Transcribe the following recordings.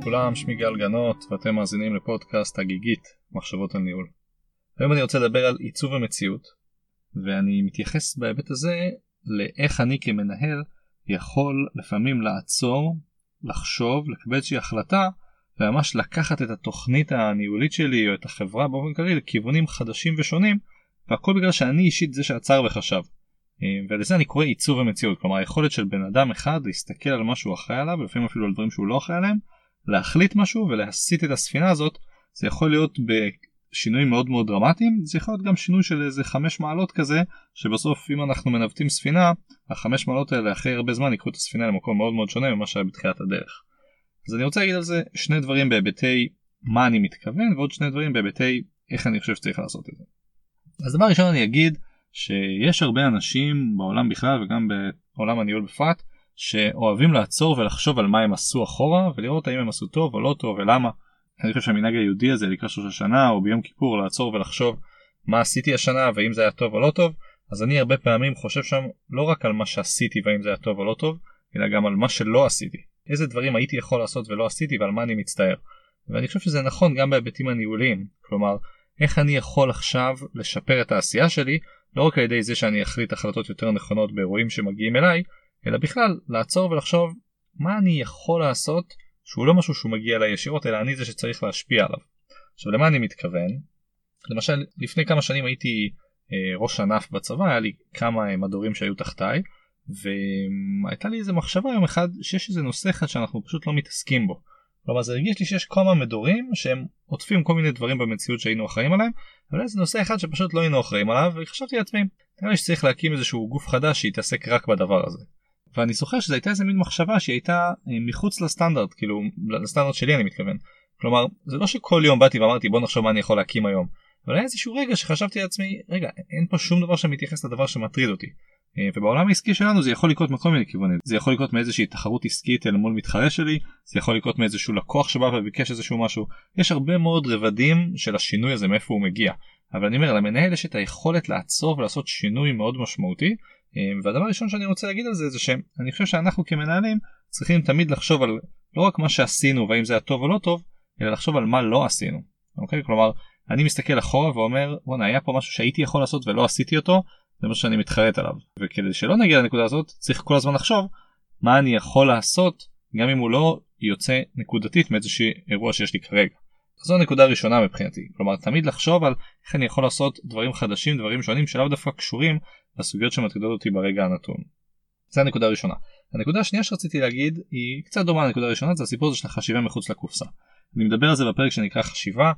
לכולם, שמי גל גנות ואתם מאזינים לפודקאסט הגיגית מחשבות על ניהול. היום אני רוצה לדבר על עיצוב המציאות ואני מתייחס בהיבט הזה לאיך אני כמנהל יכול לפעמים לעצור, לחשוב, לקבל איזושהי החלטה וממש לקחת את התוכנית הניהולית שלי או את החברה באופן כללי לכיוונים חדשים ושונים והכל בגלל שאני אישית זה שעצר וחשב. אה, ולזה אני קורא עיצוב המציאות כלומר היכולת של בן אדם אחד להסתכל על מה שהוא אחראי עליו ולפעמים אפילו על דברים שהוא לא אחראי עליהם להחליט משהו ולהסיט את הספינה הזאת זה יכול להיות בשינויים מאוד מאוד דרמטיים זה יכול להיות גם שינוי של איזה חמש מעלות כזה שבסוף אם אנחנו מנווטים ספינה החמש מעלות האלה אחרי הרבה זמן יקחו את הספינה למקום מאוד מאוד שונה ממה שהיה בתחילת הדרך. אז אני רוצה להגיד על זה שני דברים בהיבטי מה אני מתכוון ועוד שני דברים בהיבטי איך אני חושב שצריך לעשות את זה. אז דבר ראשון אני אגיד שיש הרבה אנשים בעולם בכלל וגם בעולם הניהול בפרט שאוהבים לעצור ולחשוב על מה הם עשו אחורה ולראות האם הם עשו טוב או לא טוב ולמה. אני חושב שהמנהג היהודי הזה לקראת שלוש השנה או ביום כיפור לעצור ולחשוב מה עשיתי השנה ואם זה היה טוב או לא טוב אז אני הרבה פעמים חושב שם לא רק על מה שעשיתי והאם זה היה טוב או לא טוב אלא גם על מה שלא עשיתי איזה דברים הייתי יכול לעשות ולא עשיתי ועל מה אני מצטער. ואני חושב שזה נכון גם בהיבטים הניהוליים כלומר איך אני יכול עכשיו לשפר את העשייה שלי לא רק על ידי זה שאני אחליט החלטות יותר נכונות באירועים שמגיעים אליי, אלא בכלל לעצור ולחשוב מה אני יכול לעשות שהוא לא משהו שהוא מגיע אליי ישירות אלא אני זה שצריך להשפיע עליו. עכשיו למה אני מתכוון? למשל לפני כמה שנים הייתי אה, ראש ענף בצבא היה לי כמה אה, מדורים שהיו תחתיי והייתה לי איזה מחשבה יום אחד שיש איזה נושא אחד שאנחנו פשוט לא מתעסקים בו. כלומר זה הרגיש לי שיש כמה מדורים שהם עוטפים כל מיני דברים במציאות שהיינו אחראים עליהם אבל זה נושא אחד שפשוט לא היינו אחראים עליו וחשבתי לעצמי נראה לי שצריך להקים איזשהו גוף חדש שיתעסק רק בדבר הזה. ואני זוכר שזו הייתה איזה מין מחשבה שהיא הייתה אה, מחוץ לסטנדרט כאילו לסטנדרט שלי אני מתכוון. כלומר זה לא שכל יום באתי ואמרתי בוא נחשוב מה אני יכול להקים היום. אבל היה איזשהו רגע שחשבתי לעצמי רגע אין פה שום דבר שמתייחס לדבר שמטריד אותי. אה, ובעולם העסקי שלנו זה יכול לקרות מכל מיני כיוונים זה יכול לקרות מאיזושהי תחרות עסקית אל מול מתחרה שלי זה יכול לקרות מאיזשהו לקוח שבא וביקש איזשהו משהו יש הרבה מאוד רבדים של השינוי הזה מאיפה הוא מגיע אבל אני אומר למנהל יש את היכולת לעצור ולעשות שינוי מאוד משמעותי והדבר הראשון שאני רוצה להגיד על זה זה שאני חושב שאנחנו כמנהלים צריכים תמיד לחשוב על לא רק מה שעשינו והאם זה היה טוב או לא טוב אלא לחשוב על מה לא עשינו אוקיי? כלומר אני מסתכל אחורה ואומר בואנה היה פה משהו שהייתי יכול לעשות ולא עשיתי אותו זה מה שאני מתחרט עליו. וכדי שלא נגיע לנקודה הזאת צריך כל הזמן לחשוב מה אני יכול לעשות גם אם הוא לא יוצא נקודתית מאיזשהו אירוע שיש לי כרגע. זו הנקודה הראשונה מבחינתי. כלומר תמיד לחשוב על איך אני יכול לעשות דברים חדשים דברים שונים שלאו דווקא קשורים לסוגיות שמטרידות אותי ברגע הנתון. זה הנקודה הראשונה. הנקודה השנייה שרציתי להגיד היא קצת דומה לנקודה הראשונה זה הסיפור הזה של החשיבה מחוץ לקופסה. אני מדבר על זה בפרק שנקרא חשיבה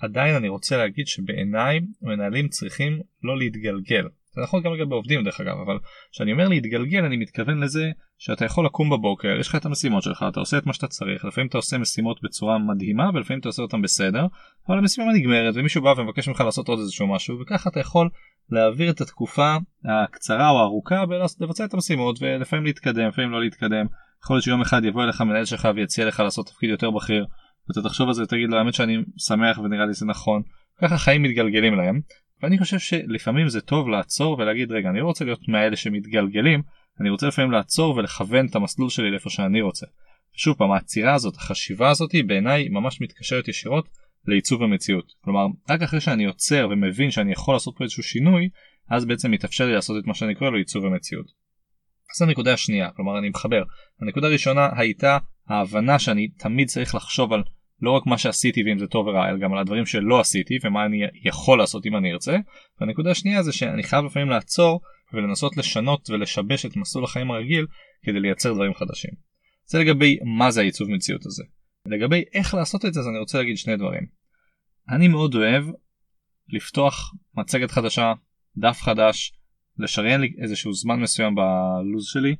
עדיין אני רוצה להגיד שבעיניי מנהלים צריכים לא להתגלגל זה נכון גם לגבי עובדים דרך אגב אבל כשאני אומר להתגלגל אני מתכוון לזה שאתה יכול לקום בבוקר יש לך את המשימות שלך אתה עושה את מה שאתה צריך לפעמים אתה עושה משימות בצורה מדהימה ולפעמים אתה עושה אותם בסדר אבל המשימה נגמרת ומישהו בא ומבקש ממך לעשות עוד איזשהו משהו וככה אתה יכול להעביר את התקופה הקצרה או הארוכה ולבצע את המשימות ולפעמים להתקדם לפעמים לא להתקדם. יכול להיות שיום אחד יבוא אליך מנהל שלך ויציע לך לעשות תפקיד יותר בכיר ואתה תחשוב על זה ותגיד לו האמת שאני שמח ונראה לי זה נכון. ככה חיים מתגלגלים להם ואני חושב שלפעמים זה טוב לעצור ולהגיד רגע אני לא רוצה להיות מהאלה שמתגלגלים אני רוצה לפעמים לעצור ולכוון את המסלול שלי לאיפה שאני רוצה. שוב פעם העצירה הזאת החשיבה הזאת בעיניי ממש מתקשרת ישירות לעיצוב המציאות כלומר רק אחרי שאני עוצר ומבין שאני יכול לעשות פה איזשהו שינוי אז בעצם מתאפשר לי לעשות את מה שאני קורא לו עיצוב המציאות. אז הנקודה השנייה כלומר אני מחבר הנקודה הראשונה הייתה ההבנה שאני תמיד צריך לחשוב על לא רק מה שעשיתי ואם זה טוב ורע אלא גם על הדברים שלא עשיתי ומה אני יכול לעשות אם אני ארצה. והנקודה השנייה זה שאני חייב לפעמים לעצור ולנסות לשנות ולשבש את מסלול החיים הרגיל כדי לייצר דברים חדשים. זה לגבי מה זה העיצוב מציאות הזה. לגבי איך לעשות את זה אז אני רוצה להגיד שני דברים. אני מאוד אוהב לפתוח מצגת חדשה, דף חדש, לשריין לי איזשהו זמן מסוים בלו"ז שלי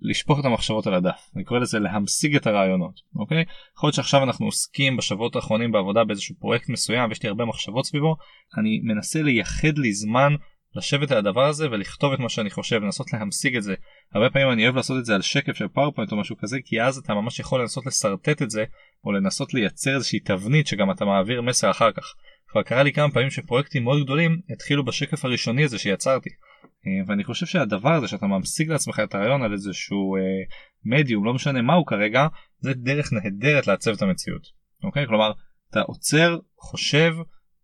לשפוך את המחשבות על הדף. אני קורא לזה להמשיג את הרעיונות אוקיי? יכול להיות שעכשיו אנחנו עוסקים בשבועות האחרונים בעבודה באיזשהו פרויקט מסוים ויש לי הרבה מחשבות סביבו. אני מנסה לייחד לי זמן לשבת על הדבר הזה ולכתוב את מה שאני חושב לנסות להמשיג את זה. הרבה פעמים אני אוהב לעשות את זה על שקף של PowerPoint או משהו כזה כי אז אתה ממש יכול לנסות לשרטט את זה או לנסות לייצר איזושהי תבנית שגם אתה מעביר מסר אחר כך. כבר קרה לי כמה פעמים שפרויקטים מאוד גדולים התחילו בשקף הראשוני הזה שיצרתי ואני חושב שהדבר הזה שאתה ממשיג לעצמך את הרעיון על איזשהו מדיום לא משנה מהו כרגע זה דרך נהדרת לעצב את המציאות. אוקיי כלומר אתה עוצר חושב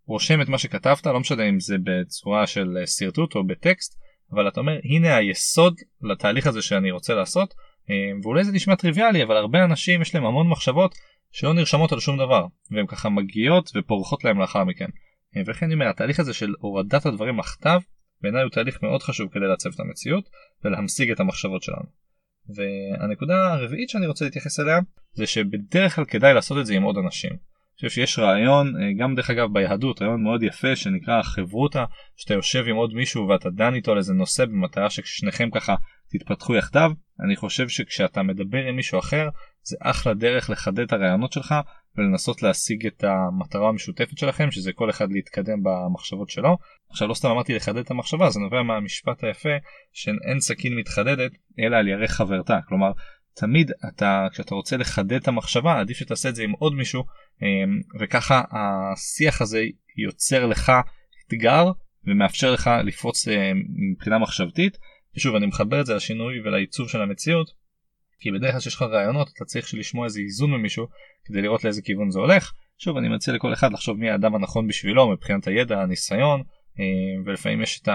רושם את מה שכתבת לא משנה אם זה בצורה של שרטוט או בטקסט אבל אתה אומר הנה היסוד לתהליך הזה שאני רוצה לעשות ואולי זה נשמע טריוויאלי אבל הרבה אנשים יש להם המון מחשבות שלא נרשמות על שום דבר והן ככה מגיעות ופורחות להם לאחר מכן. וכן אני אומר התהליך הזה של הורדת הדברים לכתב בעיניי הוא תהליך מאוד חשוב כדי לעצב את המציאות ולהמשיג את המחשבות שלנו. והנקודה הרביעית שאני רוצה להתייחס אליה זה שבדרך כלל כדאי לעשות את זה עם עוד אנשים. אני חושב שיש רעיון אה, גם דרך אגב ביהדות רעיון מאוד יפה שנקרא חברותה שאתה יושב עם עוד מישהו ואתה דן איתו על איזה נושא במטרה ששניכם ככה תתפתחו יחדיו אני חושב שכשאתה מדבר עם מישהו אחר זה אחלה דרך לחדד את הרעיונות שלך ולנסות להשיג את המטרה המשותפת שלכם שזה כל אחד להתקדם במחשבות שלו. עכשיו לא סתם אמרתי לחדד את המחשבה זה נובע מהמשפט היפה שאין סכין מתחדדת אלא על ירך חברתה כלומר תמיד אתה כשאתה רוצה לחדד את המחשבה עדיף שתעשה את זה עם עוד מישהו אמ, וככה השיח הזה יוצר לך אתגר ומאפשר לך לפרוץ אמ, מבחינה מחשבתית. ושוב אני מחבר את זה לשינוי ולעיצוב של המציאות כי בדרך כלל שיש לך רעיונות אתה צריך לשמוע איזה איזון ממישהו כדי לראות לאיזה כיוון זה הולך. שוב אני מציע לכל אחד לחשוב מי האדם הנכון בשבילו מבחינת הידע הניסיון אה, ולפעמים יש את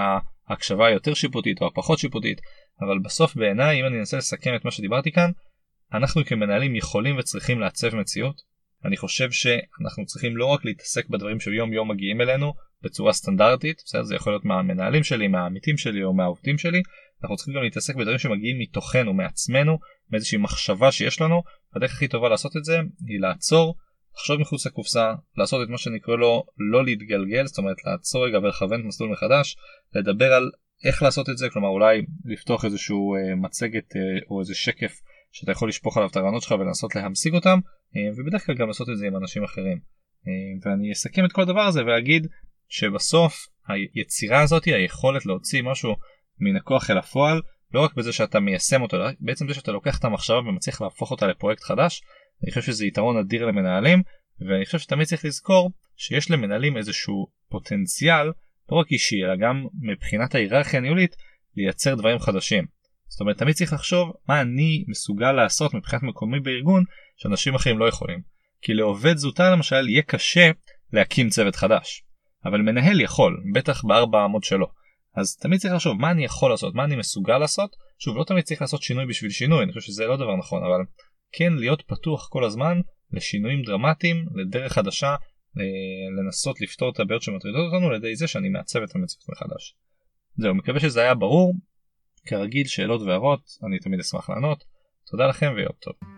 ההקשבה היותר שיפוטית או הפחות שיפוטית אבל בסוף בעיניי אם אני אנסה לסכם את מה שדיברתי כאן אנחנו כמנהלים יכולים וצריכים לעצב מציאות. אני חושב שאנחנו צריכים לא רק להתעסק בדברים שיום יום מגיעים אלינו בצורה סטנדרטית בסדר? זה יכול להיות מהמנהלים שלי מהעמיתים שלי או מהעובדים שלי אנחנו צריכים גם להתעסק בדברים שמגיעים מתוכנו מעצמנו מאיזושהי מחשבה שיש לנו הדרך הכי טובה לעשות את זה היא לעצור לחשוב מחוץ לקופסה לעשות את מה שנקרא לו לא להתגלגל זאת אומרת לעצור רגע ולכוון מסלול מחדש לדבר על איך לעשות את זה כלומר אולי לפתוח איזשהו אה, מצגת אה, או איזה שקף שאתה יכול לשפוך עליו את הרעיונות שלך ולנסות להמשיג אותם ובדרך כלל גם לעשות את זה עם אנשים אחרים. אה, ואני אסכם את כל הדבר הזה ואגיד שבסוף היצירה הזאת היכולת להוציא משהו מן הכוח אל הפועל לא רק בזה שאתה מיישם אותו בעצם זה שאתה לוקח את המחשבה ומצליח להפוך אותה לפרויקט חדש אני חושב שזה יתרון אדיר למנהלים ואני חושב שתמיד צריך לזכור שיש למנהלים איזשהו פוטנציאל לא רק אישי אלא גם מבחינת ההיררכיה הניהולית לייצר דברים חדשים. זאת אומרת תמיד צריך לחשוב מה אני מסוגל לעשות מבחינת מקומי בארגון שאנשים אחרים לא יכולים. כי לעובד זוטר למשל יהיה קשה להקים צוות חדש. אבל מנהל יכול, בטח בארבע אמות שלו. אז תמיד צריך לחשוב מה אני יכול לעשות, מה אני מסוגל לעשות. שוב, לא תמיד צריך לעשות שינוי בשביל שינוי, אני חושב שזה לא דבר נכון, אבל כן להיות פתוח כל הזמן לשינויים דרמטיים, לדרך חדשה, לנסות לפתור את הבעיות שמטרידות אותנו על ידי זה שאני מעצב את המציאות מחדש. זהו, מקווה שזה היה ברור. כרגיל, שאלות והערות, אני תמיד אשמח לענות. תודה לכם ויום טוב.